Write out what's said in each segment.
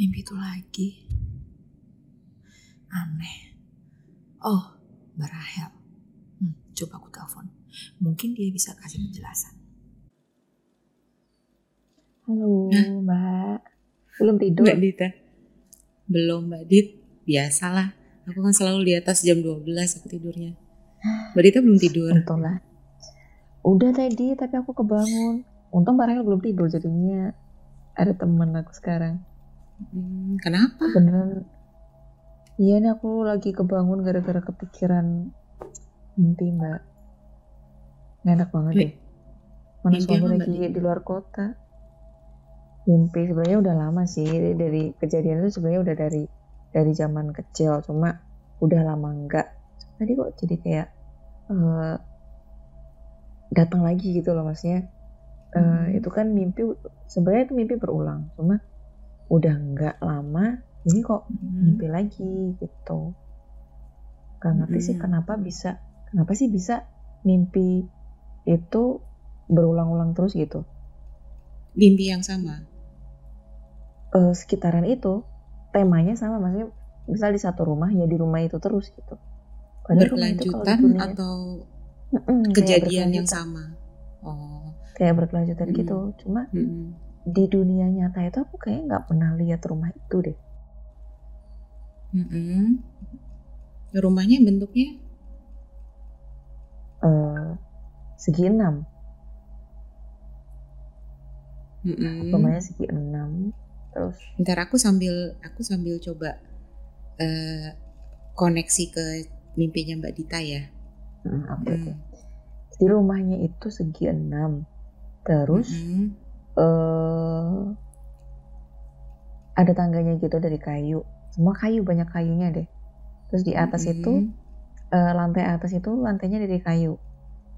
Mimpi itu lagi. Aneh. Oh, Mbak Rahel. Hmm, coba aku telepon. Mungkin dia bisa kasih penjelasan. Halo, Hah? Mbak. Belum tidur? Mbak Dita. Belum Mbak Dit. Biasalah. Aku kan selalu di atas jam 12 aku tidurnya. Mbak Dita belum tidur. Untunglah. Udah tadi, tapi aku kebangun. Untung Mbak Rahel belum tidur, jadinya ada temen aku sekarang. Hmm, kenapa? Beneran. Iya nih aku lagi kebangun gara-gara kepikiran mimpi Mbak. Nggak enak banget deh. Mana suami lagi di luar kota. Mimpi sebenarnya udah lama sih dari kejadian itu sebenarnya udah dari dari zaman kecil cuma udah lama enggak. Tadi kok jadi kayak eh, datang lagi gitu loh maksudnya. Eh, Hmm. itu kan mimpi sebenarnya itu mimpi berulang cuma udah enggak lama ini kok Hmm. mimpi lagi gitu. Gak ngerti sih Mm-mm. kenapa bisa, kenapa sih bisa mimpi itu berulang-ulang terus gitu. Mimpi yang sama. Eh, sekitaran itu temanya sama, maksudnya misal di satu rumah ya di rumah itu terus gitu. Padahal itu Berkelanjutan dunia- atau kayak kejadian yang sama? Oh. kayak berkelanjutan Mm-mm. gitu. Cuma hmm. Di dunia nyata itu aku kayaknya nggak pernah lihat rumah itu deh. Mm-mm. Rumahnya bentuknya Eh, segi enam, Mm-mm. rumahnya segi enam, terus Ntar aku sambil aku sambil coba eh, koneksi ke mimpinya Mbak Dita ya. mm, oke. Hmm. Jadi rumahnya itu segi enam, terus Mm-mm. Eh ada tangganya gitu dari kayu. Semua kayu banyak kayunya deh. Terus di atas Mm-mm. itu eh, lantai atas itu lantainya dari kayu.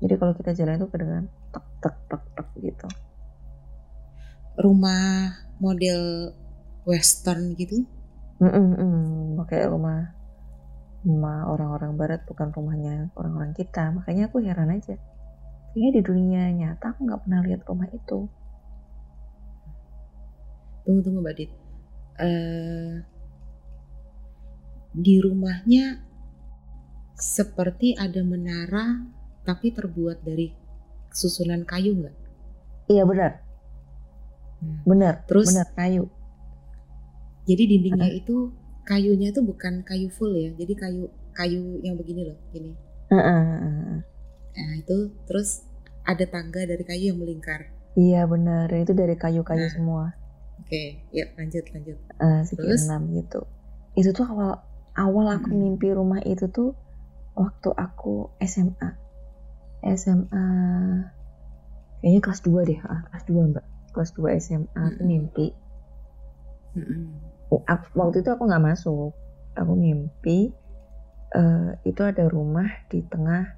Jadi kalau kita jalan itu kedengaran tek tek tek tek gitu. rumah model western gitu. Mm-mm, mm. Kayak rumah rumah orang-orang barat bukan rumahnya orang-orang kita. Makanya aku heran aja. Kayaknya di dunia nyata aku nggak pernah lihat rumah itu. Tunggu tunggu Mbak Dit. Eh, di rumahnya seperti ada menara tapi terbuat dari susunan kayu nggak? Iya benar, Hmm. benar, Terus? benar kayu. Jadi dindingnya itu kayunya itu bukan kayu full ya. Jadi kayu kayu yang begini loh, gini. Heeh, heeh. Nah, itu terus ada tangga dari kayu yang melingkar. Iya benar, itu dari kayu-kayu Nah. semua. Oke, ya lanjut lanjut. Eh, segi Terus? enam gitu. Itu tuh awal awal aku Mm-mm. mimpi rumah itu tuh waktu aku SMA. SMA kayaknya kelas 2 deh, ah, kelas 2 Mbak. Kelas 2 SMA aku Mm-mm. mimpi. Mm-mm. Aku- waktu itu aku nggak masuk. Aku mimpi eh, itu ada rumah di tengah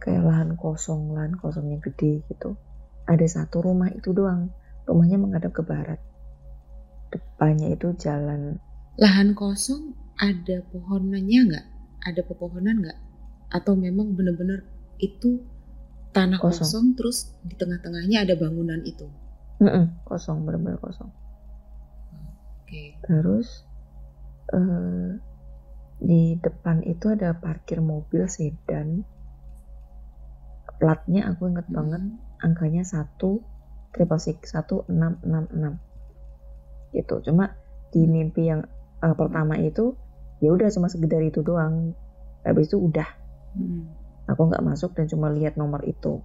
kayak lahan kosong, lahan kosong yang gede gitu. Ada satu rumah itu doang. Rumahnya menghadap ke barat. Depannya itu jalan Lahan kosong ada pohonannya nggak? Ada pepohonan nggak? Atau memang benar-benar itu tanah Kosong. kosong. terus di tengah-tengahnya ada bangunan itu? Mm-mm, kosong, bener-bener kosong. Oke. Terus eh, di depan itu ada parkir mobil sedan. Platnya aku inget banget, angkanya satu triple six satu enam enam enam. Gitu. Cuma di mimpi yang eh, pertama itu ya udah cuma sekedar itu doang. Habis itu udah Mm-mm. aku nggak masuk dan cuma lihat nomor itu.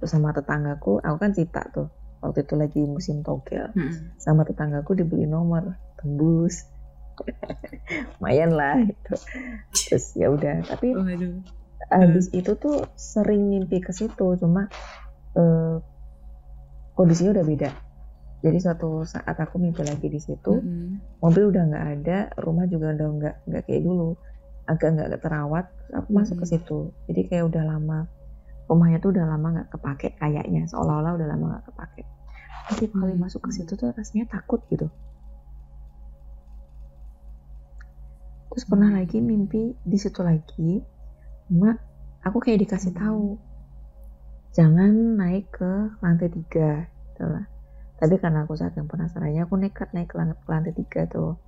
Terus sama tetanggaku, aku kan cita tuh. Waktu itu lagi musim togel Mm-mm. sama tetanggaku dibeli nomor tembus lumayan lah gitu terus ya udah tapi Waduh. habis itu tuh sering mimpi ke situ cuma eh, kondisinya udah beda. Jadi suatu saat aku mimpi lagi di situ Mm-mm. mobil udah nggak ada rumah juga udah nggak nggak kayak dulu. Agak nggak terawat aku masuk ke situ. Jadi kayak udah lama rumahnya tuh udah lama nggak kepake kayaknya. Seolah-olah udah lama nggak kepake. Tapi kali Hmm. masuk ke situ tuh rasanya takut gitu. Terus pernah lagi mimpi di situ lagi cuma aku kayak dikasih Hmm. tahu jangan naik ke lantai tiga gitu lah. tapi karena aku saking penasarannya aku nekat naik ke lantai, ke lantai tiga tuh.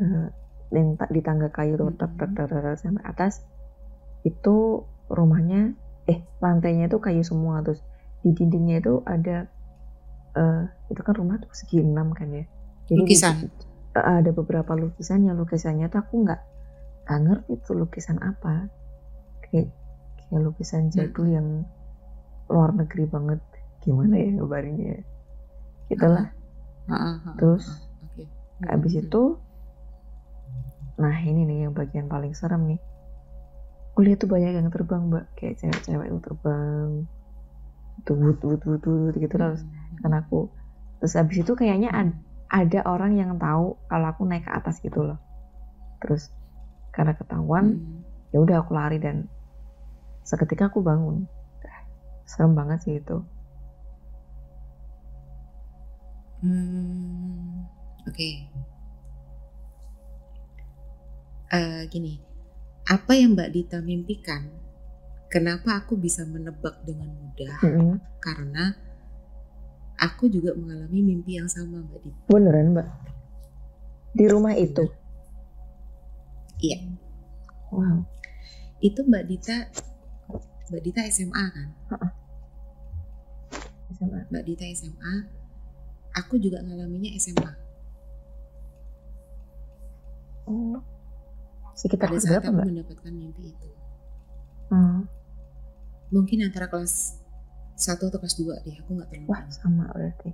Eh, yang tak di tangga kayu tuh tek tek tek, tek, sampai atas itu rumahnya eh lantainya itu kayu semua terus. Di dindingnya itu ada eh itu kan rumah tuh segi enam kan ya. Jadi di- Lukisan. eh, ada beberapa lukisan. Yang lukisannya tuh aku nggak nggak ngerti itu lukisan apa. Kayak kayak lukisan jadul yang luar negeri banget. Gimana ya gambarnya itulah Heeh, heeh, Terus, habis Hmm, itu nah ini nih yang bagian paling serem nih. Aku lihat tuh banyak yang terbang mbak. Kayak cewek-cewek yang terbang. Tuh wut wut wut wut gitu lah. Hmm, kan aku terus habis itu kayaknya ad- ada orang yang tahu kalau aku naik ke atas gitu loh. Terus karena ketahuan hmm. ya udah aku lari dan seketika aku bangun serem banget sih itu Hmm, oke. Eh, gini, apa yang Mbak Dita mimpikan? Kenapa aku bisa menebak dengan mudah? Mm-mm. Karena aku juga mengalami mimpi yang sama, Mbak Dita. beneran mbak di rumah itu Iya. wow Itu Mbak Dita, Mbak Dita SMA kan? SMA. Mbak Dita SMA. Aku juga ngalaminya SMA. oh sekitar Pada saat berapa aku mbak mendapatkan mimpi itu. Hmm. Mungkin antara kelas 1 atau kelas 2 deh, aku nggak terlalu wah tahu. sama berarti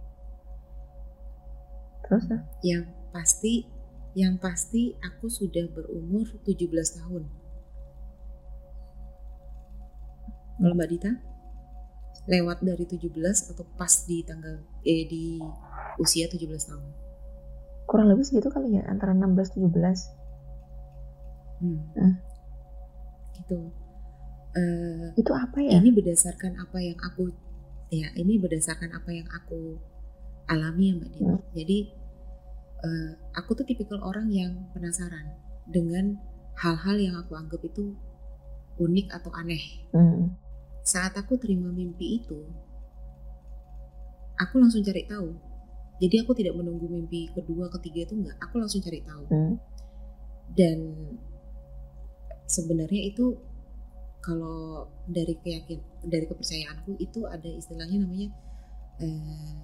terus ah? yang pasti yang pasti aku sudah berumur 17 tahun kalau Mbak Dita lewat dari 17 atau pas di tanggal eh di usia 17 tahun kurang lebih segitu kali ya antara 16 17 hmm. Hmm. gitu Eh, itu apa ya ini berdasarkan apa yang aku ya ini berdasarkan apa yang aku alami ya Mbak Dita Hmm. jadi eh, aku tuh tipikal orang yang penasaran dengan hal-hal yang aku anggap itu unik atau aneh Hmm. Saat aku terima mimpi itu aku langsung cari tahu. Jadi aku tidak menunggu mimpi kedua ketiga itu enggak aku langsung cari tahu. Hmm. dan sebenarnya itu kalau dari keyakin dari kepercayaanku itu ada istilahnya namanya eh,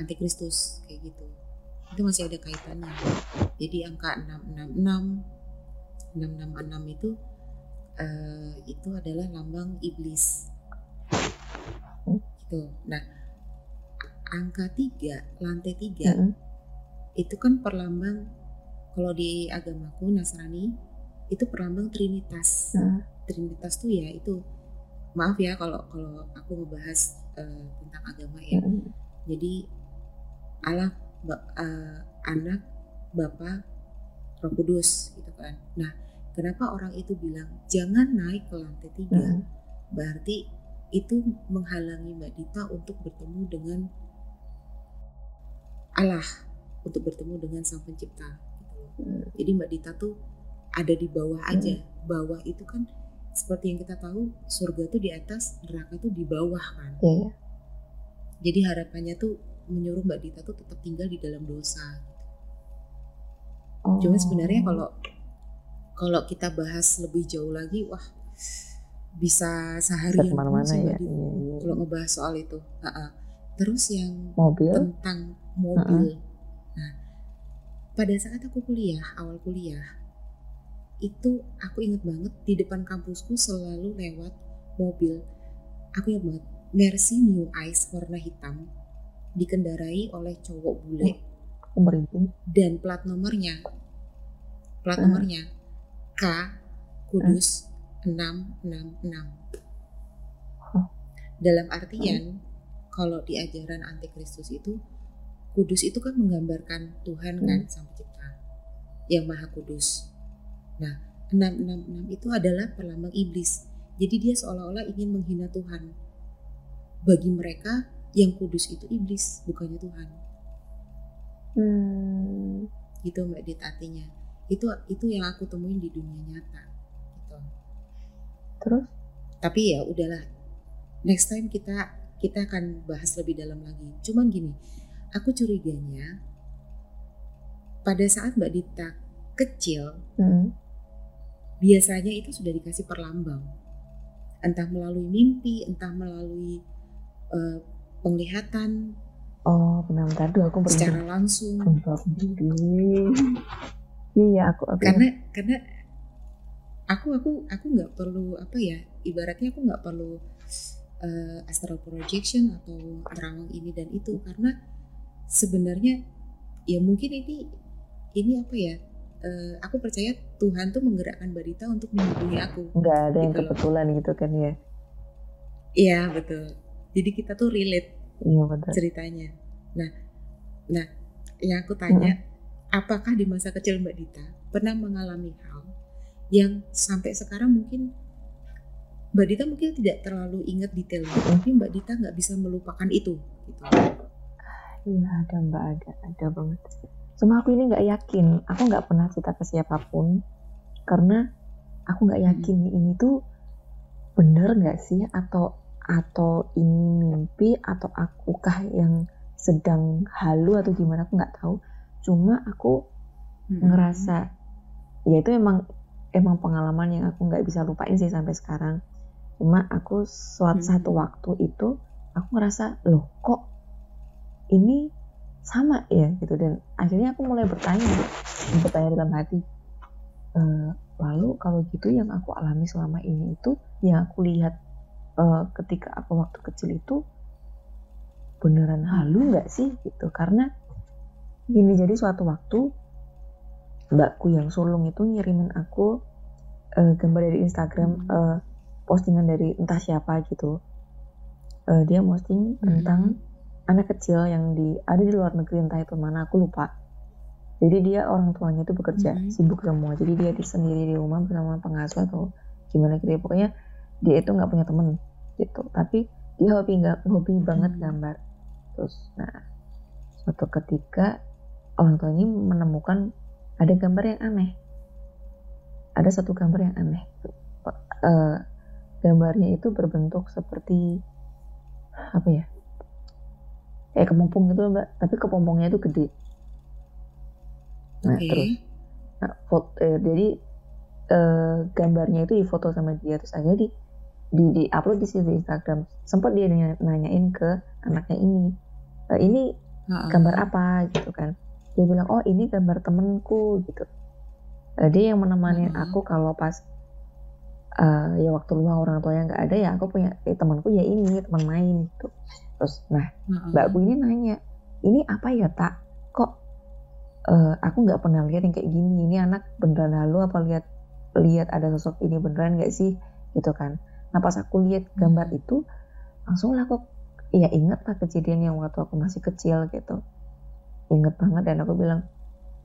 antikristus kayak gitu. Itu masih ada kaitannya. Jadi angka 666 666 itu eh, itu adalah lambang iblis gitu nah angka 3 lantai 3 Hmm. itu kan perlambang kalau di agamaku Nasrani itu perlambang Trinitas. Hmm. Trinitas tuh ya itu maaf ya kalau kalau aku ngebahas eh, tentang agama ya. Hmm. Jadi Allah ba- eh, anak Bapa Roh Kudus gitu kan. Nah, kenapa orang itu bilang jangan naik ke lantai tiga? Hmm. Berarti itu menghalangi Mbak Dita untuk bertemu dengan Allah, untuk bertemu dengan Sang Pencipta. Gitu. Hmm. Jadi Mbak Dita tuh ada di bawah aja. Bawah itu kan seperti yang kita tahu surga tuh di atas, neraka tuh di bawah kan. Iya. Jadi harapannya tuh menyuruh Mbak Dita tuh tetap tinggal di dalam dosa. Oh. Cuma sebenarnya kalau kalau kita bahas lebih jauh lagi, wah bisa seharian ke mana-mana ya Dita. Iya, iya. Kalau ngebahat soal itu. Ha-ha. Terus yang mobil tentang mobil. Nah, pada saat aku kuliah, awal kuliah, itu aku inget banget di depan kampusku selalu lewat mobil. Aku inget banget, Mercy New Ice warna hitam dikendarai oleh cowok bule merinding dan plat nomornya plat Hmm. nomornya K Kudus 666. Oh. Dalam artian kalau di ajaran antikristus itu kudus itu kan menggambarkan Tuhan kan sang pencipta yang maha kudus. Nah, 666 itu adalah perlambang iblis. Jadi dia seolah-olah ingin menghina Tuhan. Bagi mereka yang kudus itu iblis, bukannya Tuhan hmm. gitu mbak Dit artinya itu itu yang aku temuin di dunia nyata gitu. Terus? Tapi ya udahlah next time kita kita akan bahas lebih dalam lagi. Cuman gini aku curiganya pada saat Mbak Dita kecil, Mm. biasanya itu sudah dikasih perlambang. Entah melalui mimpi, entah melalui eh, penglihatan. Oh, benar bentar. Dulu aku secara langsung. Iya, aku aku Karena karena aku aku aku nggak perlu apa ya, ibaratnya aku nggak perlu eh, astral projection atau terawang ini dan itu karena sebenarnya ya mungkin ini ini apa ya? eh, aku percaya Tuhan tuh menggerakkan Mbak Dita untuk menghubungi aku. nggak ada yang Gitu loh. kebetulan gitu kan ya. Iya betul. Jadi kita tuh relate Iya betul. ceritanya. Nah, nah, yang aku tanya, apakah di masa kecil Mbak Dita pernah mengalami hal yang sampai sekarang mungkin Mbak Dita mungkin tidak terlalu ingat detailnya, tapi Mbak Dita nggak bisa melupakan itu. Gitu. Iya ada mbak ada ada banget. Cuma aku ini nggak yakin. Aku nggak pernah cerita ke siapa pun karena aku nggak yakin ini tuh bener nggak sih atau atau ini mimpi atau akukah yang sedang halu atau gimana aku nggak tahu. Cuma aku Hmm. ngerasa ya itu emang emang pengalaman yang aku nggak bisa lupain sih sampai sekarang. Cuma aku suatu Hmm. satu waktu itu aku ngerasa loh kok ini sama ya? Gitu. Dan akhirnya aku mulai bertanya bertanya dalam hati "Eh, lalu kalau gitu yang aku alami selama ini itu yang aku lihat eh, ketika aku waktu kecil itu beneran halu nggak sih? Gitu. Karena gini jadi suatu waktu mbakku yang sulung itu ngirimin aku eh, gambar dari Instagram Hmm. eh, postingan dari entah siapa gitu Eh, dia posting Hmm. tentang anak kecil yang di ada di luar negeri entah itu mana aku lupa jadi dia orang tuanya itu bekerja Hmm. sibuk semua jadi dia di sendiri di rumah bersama pengasuh atau gimana gitu ya. pokoknya dia itu nggak punya temen gitu tapi dia hobi nggak hobi banget Hmm. gambar terus nah suatu ketika orang tua ini menemukan ada gambar yang aneh. Ada satu gambar yang aneh. Eh, gambarnya itu berbentuk seperti apa ya? Kayak kepompong gitu mbak. Tapi kepompongnya itu gede. Nah Oke. terus. Nah, foto, eh, jadi eh, gambarnya itu difoto sama dia. Terus akhirnya di di, di upload di situ Instagram. Sempat dia nanya- nanyain ke anaknya ini "Eh, ini gambar apa? Gitu kan dia bilang oh ini gambar temenku gitu. Eh, dia yang menemani Mhm. aku kalau pas eh, ya waktu rumah orang tuanya nggak ada ya aku punya eh, temanku ya ini teman main gitu. Terus nah Ha-ha. mbakku ini nanya ini apa ya tak kok eh, aku nggak pernah lihat yang kayak gini? Ini anak beneran halu apa lihat lihat ada sosok ini beneran nggak sih? Gitu kan. Nah pas aku lihat gambar itu langsung lah aku ya inget lah kejadian yang waktu aku masih kecil gitu inget banget dan aku bilang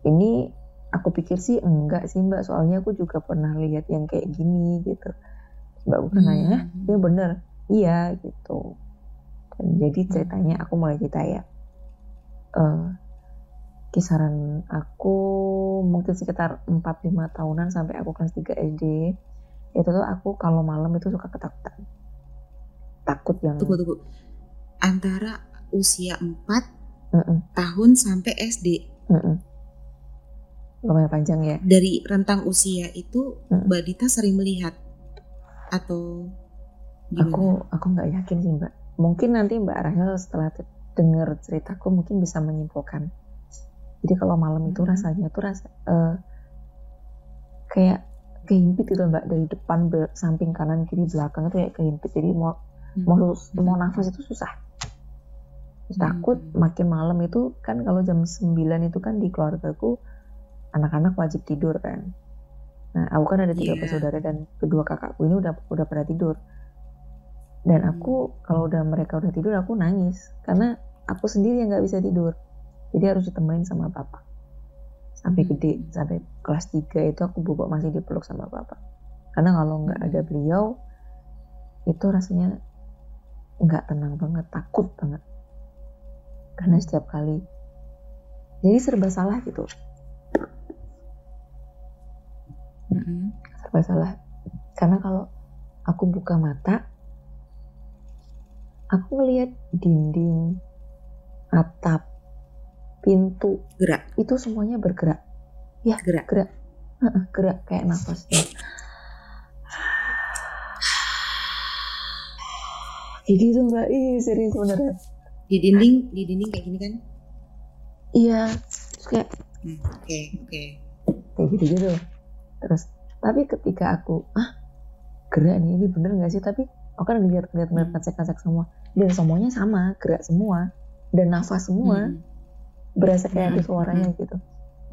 ini aku pikir sih enggak sih mbak. Soalnya aku juga pernah lihat yang kayak gini gitu. Mbak bukan Hmm. nanya ya bener? Iya gitu. Dan jadi ceritanya aku mulai cerita ya. Eh, kisaran aku mungkin sekitar 4-5 tahunan sampai aku kelas 3 SD itu tuh aku kalau malam itu suka ketakutan. Takut yang Tunggu tunggu. Antara usia 4 Mm-mm, tahun sampai SD. mm-mm. lumayan panjang ya Dari rentang usia itu Mm. Mbak Dita sering melihat atau gimana? aku aku nggak yakin sih mbak mungkin nanti mbak Rahel setelah te- dengar ceritaku mungkin bisa menyimpulkan jadi kalau malam itu Mhm. rasanya tuh rasa eh, kayak kehimpit gitu mbak dari depan samping kanan kiri belakang itu kayak kehimpit jadi mau Hmm. mau mau nafas itu susah. Takut makin malam itu kan kalau jam 9 itu kan di keluargaku anak-anak wajib tidur kan nah aku kan ada tiga Iya. bersaudara dan kedua kakakku ini udah udah pada tidur dan Hmm. aku kalau udah mereka udah tidur aku nangis karena aku sendiri yang nggak bisa tidur jadi harus ditemenin sama papa sampai Hmm. gede sampai kelas 3 itu aku bobok masih dipeluk sama papa karena kalau nggak Hmm. ada beliau itu rasanya nggak tenang banget takut banget karena setiap kali. Jadi serba salah gitu. Serba salah. Karena kalau aku buka mata aku ngelihat dinding atap pintu Gerak, itu semuanya bergerak. Gerak. gerak. Heeh, gerak kayak nafas Jadi itu mbak, ih serius beneran. Di dinding, di dinding kayak gini kan? Iya, terus kayak Hmm, Oke, oke. kayak gitu gitu. Terus tapi ketika aku ah gerak nih ini bener nggak sih? Tapi aku kan ngeliat ngeliat ngeliat Hmm. ngecek ngecek semua dan semuanya sama gerak semua dan nafas semua Hmm, berasa kayak ada Hmm, suaranya gitu.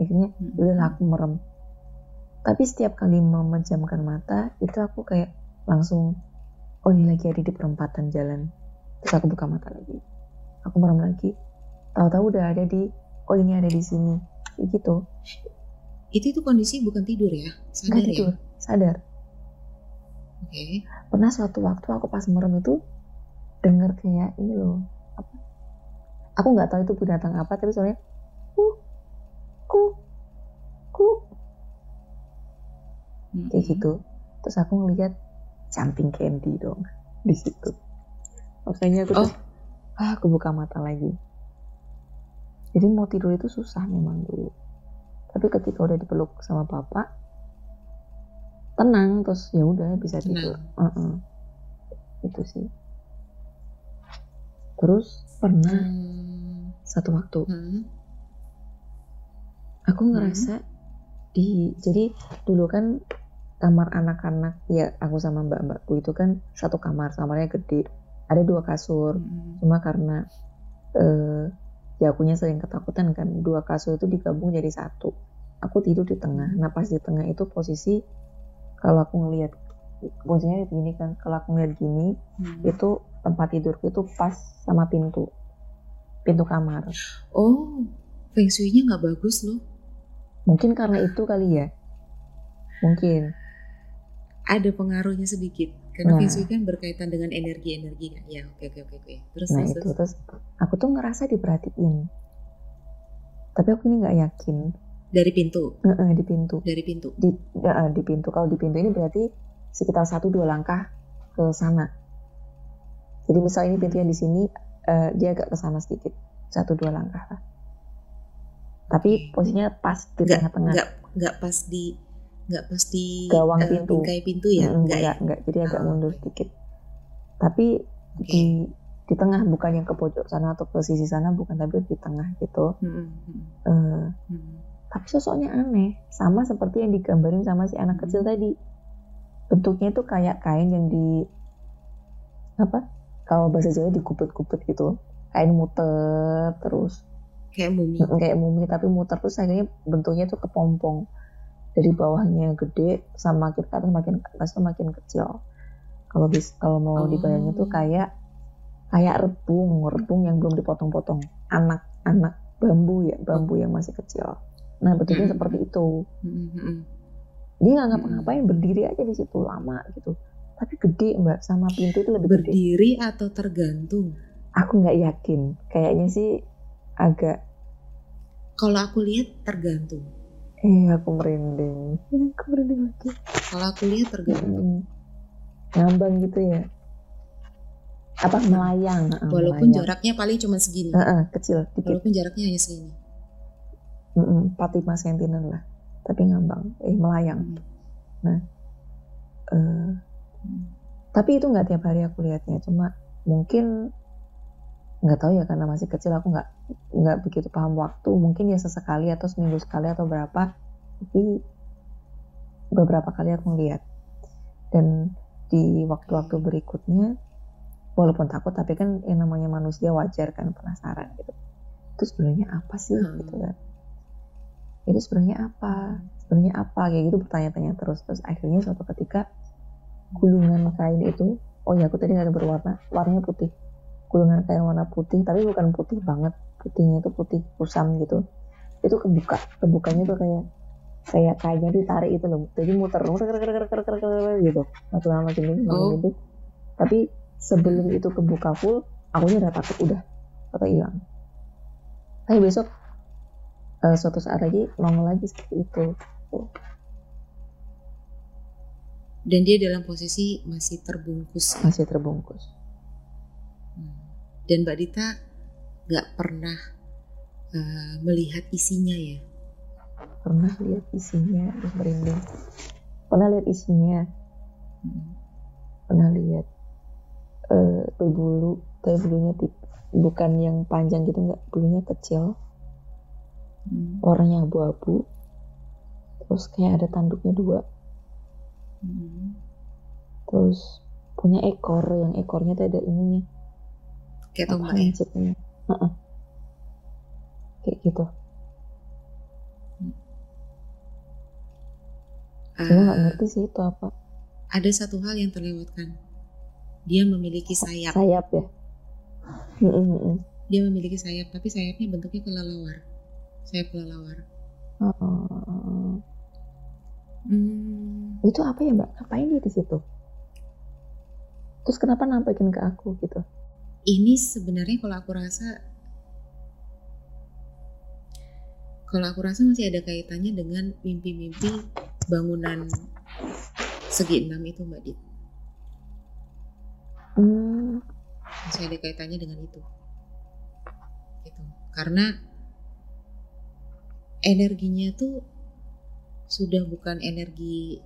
Akhirnya hmm. udah aku merem. Tapi setiap kali memejamkan mata itu aku kayak langsung oh ini lagi ada di perempatan jalan. Terus aku buka mata lagi. Aku merem lagi. Tahu-tahu udah ada di oh ini ada di sini. Kayak gitu. Itu itu kondisi bukan tidur ya? Nggak Sadar ya? tidur, sadar. Oke. Pernah suatu waktu aku pas merem itu denger kayak ini loh apa? Aku nggak tahu itu binatang apa tapi soalnya ku ku ku Hmm, kayak gitu. Terus aku ngeliat jumping candy dong di situ. Makanya aku Oh. tuh, ah aku buka mata lagi. Jadi mau tidur itu susah memang dulu. Tapi ketika udah dipeluk sama bapak, tenang terus ya udah bisa tidur. Heeh. Itu sih. Terus pernah Hmm, satu waktu hmm, aku ngerasa di jadi dulu kan kamar anak-anak ya aku sama mbak-mbakku itu kan satu kamar kamarnya gede ada dua kasur hmm. cuma karena eh ya akunya sering ketakutan kan dua kasur itu digabung jadi satu aku tidur di tengah nah pas di tengah itu posisi kalau aku ngelihat posisinya gini kan kalau aku ngeliat gini Hmm. itu tempat tidurku itu pas sama pintu pintu kamar Oh, feng shui-nya nggak bagus loh. mungkin karena itu kali ya mungkin Ada pengaruhnya sedikit. Karena Nah. feng shui kan berkaitan dengan energi-energi kan. Ya, oke oke oke oke. Terus Nah terus, itu terus. aku tuh ngerasa diperhatiin. Tapi aku ini nggak yakin. dari pintu, Nge-nge, di pintu, dari pintu. di ya, di pintu. Kalau di pintu ini berarti sekitar satu dua langkah ke sana. Jadi misal ini pintunya di sini, eh, dia agak ke sana sedikit, satu dua langkah lah. Tapi posisinya pas di tengah-tengah. nggak nggak pas di nggak pas di Gawang eh, pintu. bingkai pintu ya, Mm, nggak ya. nggak, nggak. Jadi agak Oh, mundur sedikit. Tapi Oke. di di tengah bukan yang ke pojok sana atau ke sisi sana bukan tapi di tengah gitu. Hmm, hmm, hmm, Eh, hmm. tapi sosoknya aneh sama seperti yang digambarin sama si anak Hmm. kecil tadi bentuknya itu kayak kain yang di apa kalau bahasa Jawa dikupet-kupet gitu kain muter terus Kayak mumi. Kayak mumi tapi muter terus akhirnya bentuknya tuh kepompong dari bawahnya gede sama makin ke atas makin ke atas tuh makin kecil. Kalau bis kalau mau Oh. dibayangin tuh kayak kayak rebung rebung yang belum dipotong-potong. Anak-anak bambu ya bambu yang masih kecil. Nah bentuknya Hmm. seperti itu. Hmm, hmm, dia nggak ngapa-ngapain berdiri aja di situ lama gitu. Tapi gede mbak sama pintu itu lebih gede. Berdiri atau tergantung? aku nggak yakin. Kayaknya sih agak Kalau aku lihat tergantung. Eh aku merinding aku merinding lagi Kalau aku lihat tergantung. Mm. ngambang gitu ya apa melayang Heeh, Walaupun melayang. jaraknya paling cuma segini. Heeh, kecil dikit Walaupun jaraknya hanya segini. Mm-mm, 4-5 sentinan lah tapi ngambang eh melayang Hmm. Eh, tapi itu nggak tiap hari aku lihatnya cuma mungkin nggak tahu ya karena masih kecil aku nggak nggak begitu paham waktu. Mungkin ya sesekali atau seminggu sekali atau berapa. Tapi beberapa kali aku ngeliat. Dan di waktu-waktu berikutnya walaupun takut tapi kan yang namanya manusia wajar kan penasaran gitu. Itu sebenarnya apa sih? Hmm. gitu kan. Itu sebenarnya apa? Sebenarnya apa? Kayak gitu bertanya-tanya terus. Terus akhirnya suatu ketika gulungan kain itu oh ya aku tadi nggak ada berwarna. Warnanya putih gulungan kain warna putih tapi bukan putih banget. Putihnya itu putih kusam gitu. Itu kebuka kebukanya tuh kayak kayak kainnya ditarik itu loh. Jadi muter gitu. Makin lama makin Oh. gitu tapi sebelum itu kebuka full aku udah takut udah atau hilang. Tapi besok eh, suatu saat lagi nongol lagi seperti itu. Dan dia dalam posisi masih terbungkus. masih terbungkus. Dan Mbak Dita nggak pernah uh, melihat isinya ya? Pernah lihat isinya merinding pernah lihat isinya. Hmm. pernah lihat uh, berbulu tapi bulunya tip, bukan yang panjang gitu nggak bulunya kecil. Hmm. warnanya abu-abu. Terus kayak ada tanduknya dua. Hmm. terus punya ekor yang ekornya tuh ada ininya kayak tombak ya uh -uh. kayak gitu Cuma nggak ngerti sih itu apa. Ada satu hal yang terlewatkan. Dia memiliki sayap. Sayap ya. Dia memiliki sayap, tapi sayapnya bentuknya kelelawar. Sayap kelelawar. Oh. Hmm. Itu apa ya mbak? Ngapain dia di situ? Terus kenapa nampakin ke aku gitu? Ini sebenarnya kalau aku rasa kalau aku rasa masih ada kaitannya dengan mimpi-mimpi bangunan segi enam itu Mbak Dit. Hmm. Masih ada kaitannya dengan itu. Gitu. Karena energinya tuh sudah bukan energi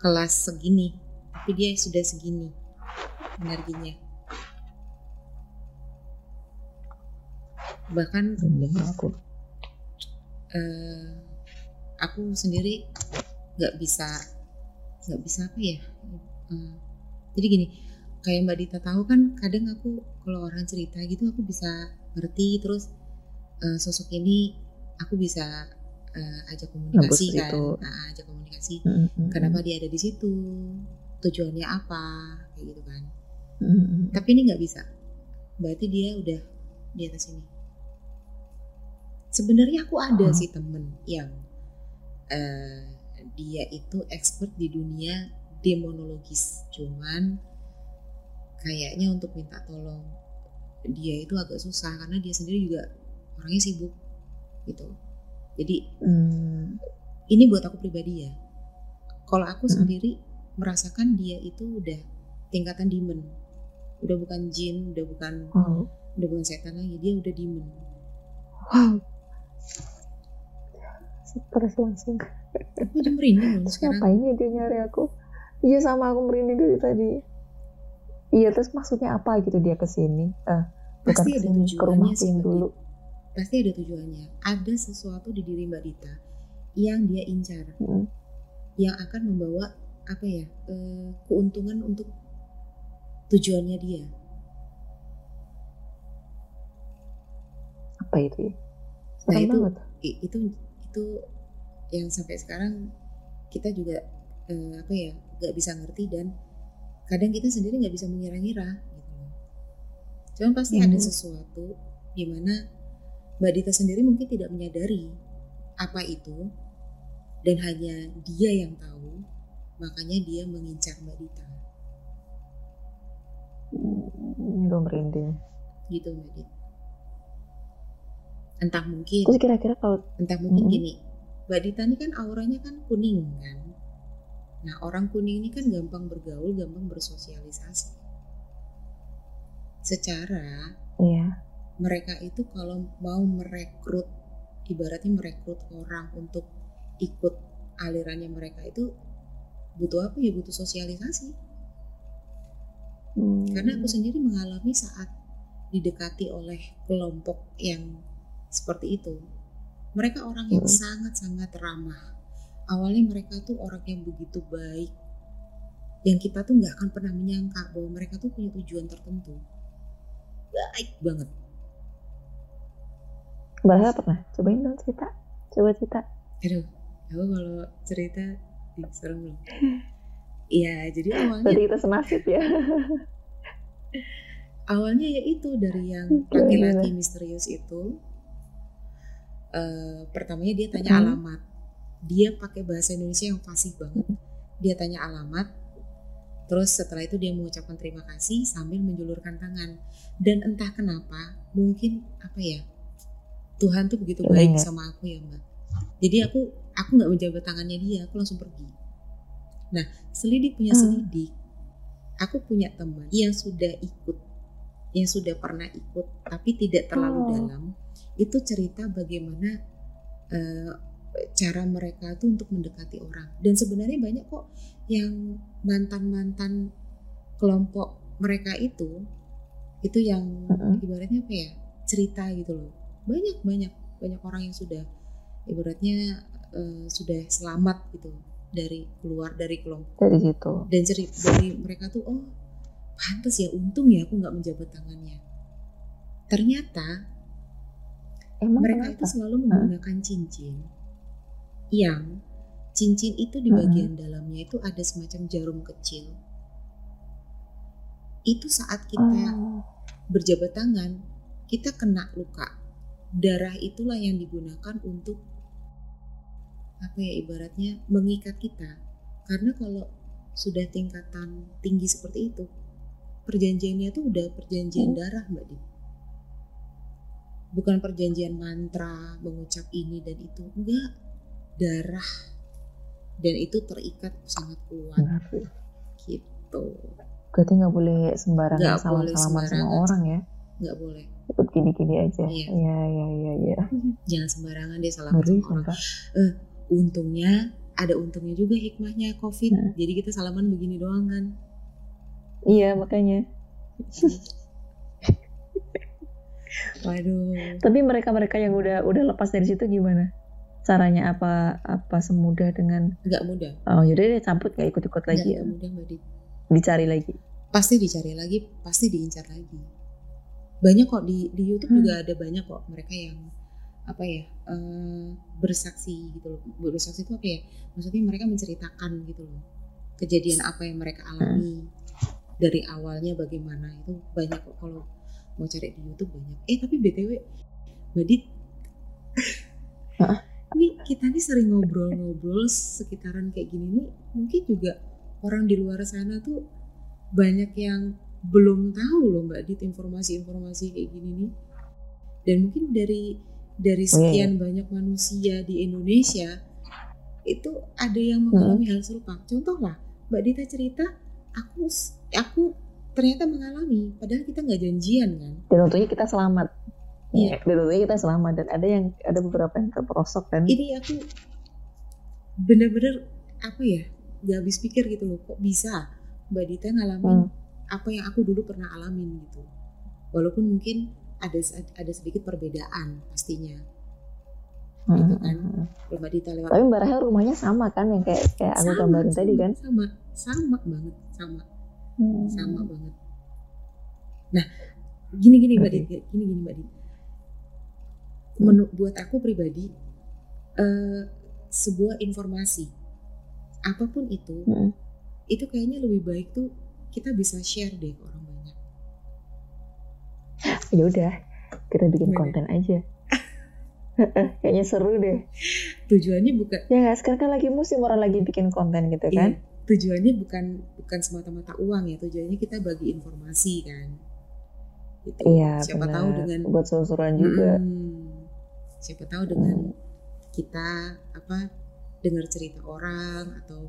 kelas segini, tapi dia sudah segini energinya. Bahkan aku. uh, aku sendiri nggak bisa nggak bisa apa ya uh, jadi gini kayak mbak Dita tahu kan kadang aku kalau orang cerita gitu aku bisa ngerti terus uh, sosok ini aku bisa uh, ajak komunikasi kan. Uh, ajak komunikasi. Mm -hmm. kenapa dia ada di situ? Tujuannya apa? Kayak gitu kan. Mm -hmm. tapi ini nggak bisa. Berarti dia udah di atas ini sebenarnya aku ada hmm. sih temen yang uh, dia itu expert di dunia demonologis cuman kayaknya untuk minta tolong dia itu agak susah karena dia sendiri juga orangnya sibuk gitu jadi hmm. ini buat aku pribadi ya kalau aku hmm. sendiri merasakan dia itu udah tingkatan demon udah bukan jin udah bukan oh. udah bukan setan lagi dia udah demon wow stres langsung. Aku udah merinding sekarang. ngapain ya dia nyari aku? Iya sama aku merinding dari tadi. Iya terus maksudnya apa gitu dia ke sini uh, pasti ada tujuannya ke rumah dulu. Pasti ada tujuannya. Ada sesuatu di diri mbak Dita yang dia incar. Hmm. yang akan membawa apa ya uh, keuntungan untuk tujuannya dia. Apa itu ya nah itu banget. itu itu yang sampai sekarang kita juga eh, apa ya nggak bisa ngerti dan kadang kita sendiri nggak bisa mengira-ngira gitu loh. Cuman pasti hmm. ada sesuatu di mana Mbak Dita sendiri mungkin tidak menyadari apa itu dan hanya dia yang tahu makanya dia mengincar Mbak Dita. Belum merinding. Gitu Mbak Dita entah mungkin terus kira-kira kalau entah mungkin hmm. gini mbak Dita ini kan auranya kan kuning kan nah orang kuning ini kan gampang bergaul gampang bersosialisasi secara iya. mereka itu kalau mau merekrut ibaratnya merekrut orang untuk ikut alirannya mereka itu butuh apa ya butuh sosialisasi hmm. karena aku sendiri mengalami saat didekati oleh kelompok yang seperti itu. Mereka orang yang sangat-sangat ramah. Awalnya mereka tuh orang yang begitu baik, yang kita tuh nggak akan pernah menyangka bahwa mereka tuh punya tujuan tertentu. Baik banget. Bahasa pernah? Cobain dong cerita. Coba cerita. Aduh, aku kalau cerita di serem belum. Iya, jadi awalnya. Tadi kita senasib ya. awalnya ya itu dari yang laki-laki misterius itu uh, pertamanya dia tanya hmm. alamat. Dia pakai bahasa Indonesia yang fasih banget. Dia tanya alamat terus setelah itu dia mengucapkan terima kasih sambil menjulurkan tangan. Dan entah kenapa mungkin apa ya Tuhan tuh begitu baik sama aku ya mbak. Jadi aku aku nggak menjabat tangannya dia aku langsung pergi. Nah selidik punya hmm. selidik aku punya teman yang sudah ikut yang sudah pernah ikut tapi tidak terlalu Oh. dalam itu cerita bagaimana eh, cara mereka tuh untuk mendekati orang. Dan sebenarnya banyak kok yang mantan-mantan kelompok mereka itu itu yang ibaratnya apa ya cerita gitu loh. Banyak banyak banyak orang yang sudah ibaratnya eh, sudah selamat gitu dari keluar dari kelompok. Dari situ. Dan cerita dari mereka tuh oh pantas ya untung ya aku nggak menjabat tangannya. Ternyata emang mereka itu kenapa selalu menggunakan cincin yang cincin itu di bagian dalamnya itu ada semacam jarum kecil. Itu saat kita Oh. berjabat tangan kita kena luka. Darah itulah yang digunakan untuk apa ya ibaratnya mengikat kita. Karena kalau sudah tingkatan tinggi seperti itu perjanjiannya tuh udah perjanjian Hmm. darah mbak Di bukan perjanjian mantra mengucap ini dan itu. Enggak. Darah. Dan itu terikat sangat kuat. Ngeri. gitu. Berarti nggak boleh sembarangan Nggak salam boleh salaman sama sembarangan. orang ya? Nggak boleh. Ikut gini-gini aja. Iya. iya iya iya iya. Jangan sembarangan deh salam ngeri sama orang. sumpah. Untungnya ada untungnya juga hikmahnya covid. Hmm. jadi kita salaman begini doang kan? Iya makanya waduh. Tapi mereka mereka yang udah udah lepas dari situ gimana? Caranya apa apa semudah dengan nggak mudah. Oh yaudah deh cabut nggak ikut ikut lagi ya? mudah mbak Dit. dicari lagi? Pasti dicari lagi pasti diincar lagi. Banyak kok di di YouTube Hmm. juga ada banyak kok mereka yang apa ya eh, bersaksi gitu loh. Bersaksi itu apa ya? Maksudnya mereka menceritakan gitu loh kejadian apa yang mereka alami. Dari awalnya bagaimana itu banyak kok kalau mau cari di YouTube banyak. Eh tapi btw Badit. Ini kita nih sering ngobrol-ngobrol sekitaran kayak gini nih mungkin juga orang di luar sana tuh banyak yang belum tahu loh Mbak Dit informasi-informasi kayak gini nih. Dan mungkin dari dari Oh, iya, sekian banyak manusia di Indonesia itu ada yang mengalami hal serupa. Contoh lah, Mbak Dita cerita, aku aku ternyata mengalami, padahal kita nggak janjian kan. dan untungnya kita selamat Iya. dan untungnya kita selamat dan ada yang ada beberapa yang terperosok kan Ini aku bener-bener apa ya, nggak habis pikir gitu loh, kok bisa Mbak Dita ngalamin Hmm. apa yang aku dulu pernah alamin gitu. Walaupun mungkin ada ada sedikit perbedaan pastinya. gitu kan. Hmm. Mbak Dita lewat tapi mbak Rahel rumahnya sama kan yang kayak kayak aku Sama, gambarin tadi kan Sama, sama banget, sama, Hmm. sama banget. Nah, gini gini Mbak. Dit, gini gini Mbak Dit. Menurut buat aku pribadi, eh, sebuah informasi apa pun itu, Hmm. itu kayaknya lebih baik tuh kita bisa share deh ke orang banyak. ya udah kita bikin Gimana? konten aja kayaknya seru deh Tujuannya bukan ya sekarang kan lagi musim orang lagi bikin konten gitu kan Iya, tujuannya bukan bukan semata-mata uang ya, tujuannya kita bagi informasi kan. Gitu. iya Siapa benar tahu dengan buat seru-seruan juga Mm-mm. siapa tahu dengan Hmm. kita apa dengar cerita orang atau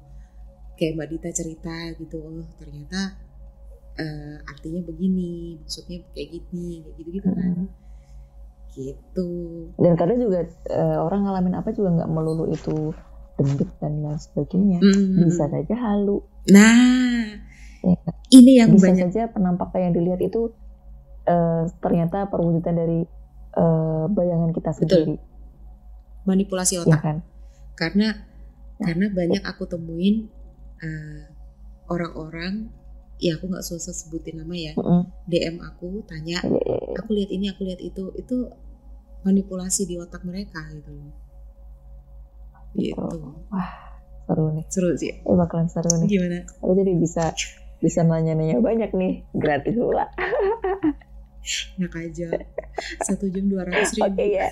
kayak Mbak Dita cerita gitu oh ternyata eh, artinya begini maksudnya kayak gini kayak gitu gitu kan Hmm. gitu dan kadang juga eh, orang ngalamin apa juga nggak melulu itu gendut dan lain sebagainya. Mm. bisa saja halu. Nah Ya. ini yang bisa banyak. saja penampakan yang dilihat itu eh, ternyata perwujudan dari eh, bayangan kita sendiri. Manipulasi ya otak. kan? Karena Ya. karena banyak aku temuin eh, orang-orang ya aku nggak susah sebutin nama ya Mm-mm. DM aku tanya Ya, ya, ya. aku lihat ini aku lihat itu. Itu manipulasi di otak mereka gitu loh gitu. Wah seru nih. Seru sih. Eh bakalan seru nih. Gimana? Aku jadi bisa bisa nanya-nanya banyak nih gratis pula. Enak aja. Satu jam dua ratus oke ribu ya.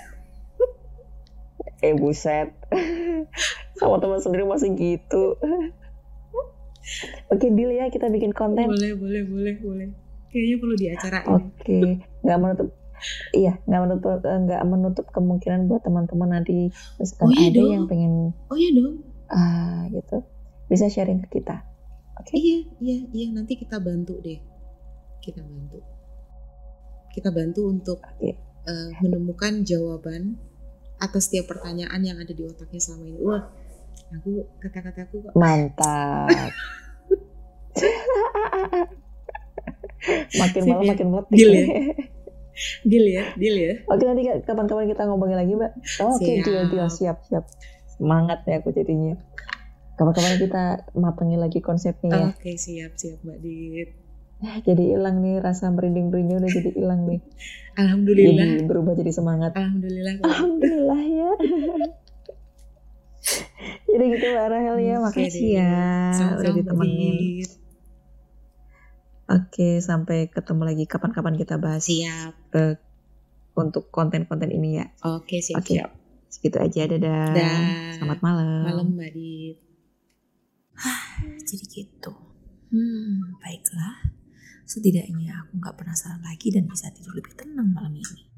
Eh buset. Sama teman sendiri masih gitu. Oke deal ya kita bikin konten. Boleh boleh boleh boleh. Kayaknya perlu di acara ini. Oke, nggak menutup, iya nggak menutup nggak menutup kemungkinan buat teman-teman nanti misalkan Oh iya ada dong. yang pengen oh iya dong ah gitu bisa sharing ke kita. Oke, iya iya iya nanti kita bantu deh kita bantu kita bantu untuk Oke. eh, menemukan jawaban atas setiap pertanyaan yang ada di otaknya selama ini. Wah, aku kata-kataku kok Mantap. makin malam ya. makin meletik. Ya? deal ya, deal ya. Oke nanti kapan-kapan kita ngomongin lagi mbak. Oke Siap. deal deal siap siap. Semangat ya aku jadinya. Kapan-kapan kita matengin lagi konsepnya ya. Oke, siap, siap Mbak Dit. Eh, Jadi hilang nih rasa merinding-merindingnya udah jadi hilang nih. Alhamdulillah. Jadi berubah jadi semangat. Alhamdulillah. Alhamdulillah ya. Jadi gitu Mbak Rahel ya, makasih ya Sama-sama, udah ditemenin. Oke, sampai ketemu lagi kapan-kapan kita bahas Siap. eh, untuk konten-konten ini ya. Oke, siap, Oke. siap. Segitu aja, dadah. Dah. Selamat malam. Malam Mbak Dit. Jadi gitu. Hmm, baiklah. Setidaknya aku nggak penasaran lagi dan bisa tidur lebih tenang malam ini.